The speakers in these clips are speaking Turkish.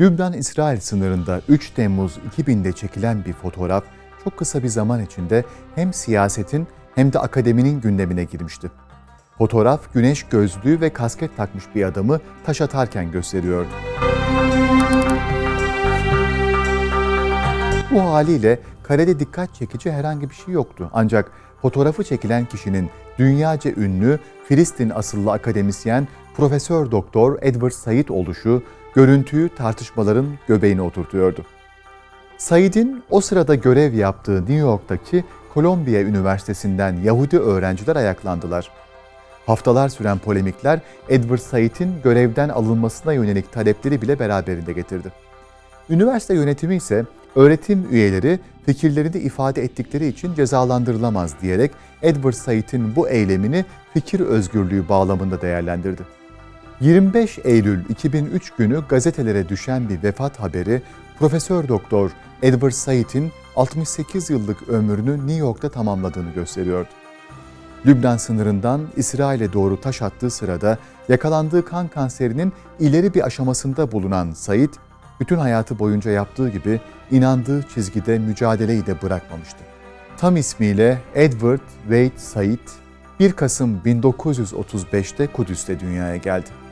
Lübnan-İsrail sınırında 3 Temmuz 2000'de çekilen bir fotoğraf çok kısa bir zaman içinde hem siyasetin hem de akademinin gündemine girmişti. Fotoğraf güneş gözlüğü ve kasket takmış bir adamı taş atarken gösteriyordu. Bu haliyle karede dikkat çekici herhangi bir şey yoktu. Ancak fotoğrafı çekilen kişinin dünyaca ünlü Filistin asıllı akademisyen Profesör Doktor Edward Said oluşu görüntüyü tartışmaların göbeğine oturtuyordu. Said'in o sırada görev yaptığı New York'taki Columbia Üniversitesi'nden Yahudi öğrenciler ayaklandılar. Haftalar süren polemikler Edward Said'in görevden alınmasına yönelik talepleri bile beraberinde getirdi. Üniversite yönetimi ise öğretim üyeleri fikirlerini ifade ettikleri için cezalandırılamaz diyerek Edward Said'in bu eylemini fikir özgürlüğü bağlamında değerlendirdi. 25 Eylül 2003 günü gazetelere düşen bir vefat haberi Profesör Doktor Edward Said'in 68 yıllık ömrünü New York'ta tamamladığını gösteriyordu. Lübnan sınırından İsrail'e doğru taş attığı sırada yakalandığı kan kanserinin ileri bir aşamasında bulunan Said, bütün hayatı boyunca yaptığı gibi inandığı çizgide mücadeleyi de bırakmamıştı. Tam ismiyle Edward Wade Said, 1 Kasım 1935'te Kudüs'te dünyaya geldi.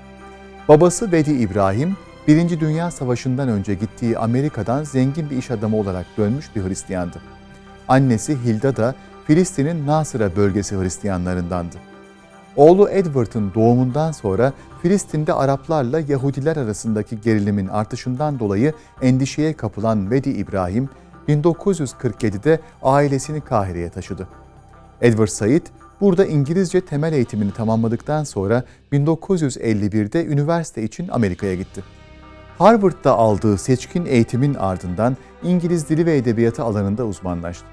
Babası Vedi İbrahim, Birinci Dünya Savaşı'ndan önce gittiği Amerika'dan zengin bir iş adamı olarak dönmüş bir Hristiyandı. Annesi Hilda da Filistin'in Nasıra bölgesi Hristiyanlarındandı. Oğlu Edward'ın doğumundan sonra Filistin'de Araplarla Yahudiler arasındaki gerilimin artışından dolayı endişeye kapılan Vedi İbrahim, 1947'de ailesini Kahire'ye taşıdı. Edward Said, burada İngilizce temel eğitimini tamamladıktan sonra 1951'de üniversite için Amerika'ya gitti. Harvard'da aldığı seçkin eğitimin ardından İngiliz dili ve edebiyatı alanında uzmanlaştı.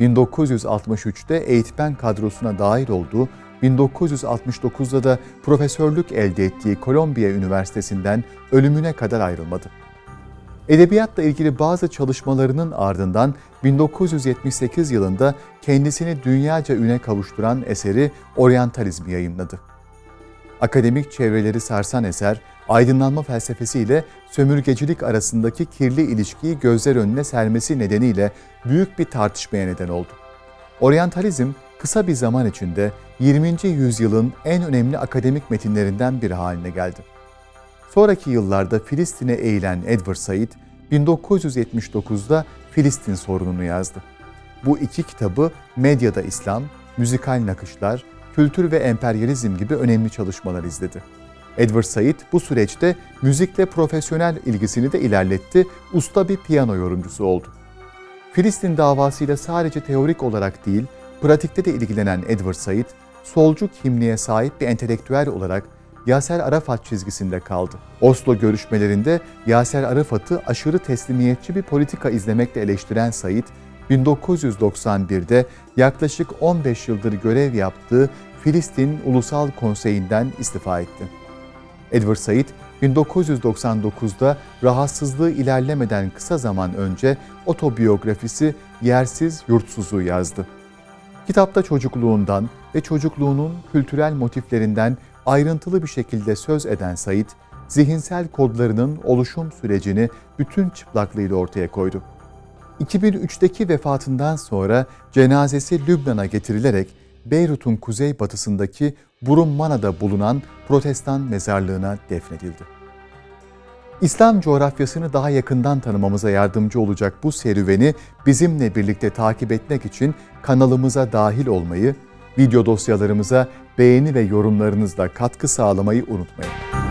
1963'te eğitmen kadrosuna dahil olduğu 1969'da da profesörlük elde ettiği Columbia Üniversitesi'nden ölümüne kadar ayrılmadı. Edebiyatla ilgili bazı çalışmalarının ardından 1978 yılında kendisini dünyaca üne kavuşturan eseri Oryantalizm yayımladı. Akademik çevreleri sarsan eser, aydınlanma felsefesiyle sömürgecilik arasındaki kirli ilişkiyi gözler önüne sermesi nedeniyle büyük bir tartışmaya neden oldu. Oryantalizm kısa bir zaman içinde 20. yüzyılın en önemli akademik metinlerinden biri haline geldi. Sonraki yıllarda Filistin'e eğilen Edward Said, 1979'da Filistin sorununu yazdı. Bu iki kitabı medyada İslam, müzikal nakışlar, kültür ve emperyalizm gibi önemli çalışmalar izledi. Edward Said bu süreçte müzikle profesyonel ilgisini de ilerletti, usta bir piyano yorumcusu oldu. Filistin davasıyla sadece teorik olarak değil, pratikte de ilgilenen Edward Said, solcu kimliğe sahip bir entelektüel olarak Yaser Arafat çizgisinde kaldı. Oslo görüşmelerinde Yaser Arafat'ı aşırı teslimiyetçi bir politika izlemekle eleştiren Said, 1991'de yaklaşık 15 yıldır görev yaptığı Filistin Ulusal Konseyi'nden istifa etti. Edward Said, 1999'da rahatsızlığı ilerlemeden kısa zaman önce otobiyografisi Yersiz Yurtsuzu yazdı. Kitapta çocukluğundan ve çocukluğunun kültürel motiflerinden ayrıntılı bir şekilde söz eden Said, zihinsel kodlarının oluşum sürecini bütün çıplaklığıyla ortaya koydu. 2003'teki vefatından sonra cenazesi Lübnan'a getirilerek Beyrut'un kuzeybatısındaki Burummana'da bulunan protestan mezarlığına defnedildi. İslam coğrafyasını daha yakından tanımamıza yardımcı olacak bu serüveni bizimle birlikte takip etmek için kanalımıza dahil olmayı, video dosyalarımıza beğeni ve yorumlarınızla katkı sağlamayı unutmayın.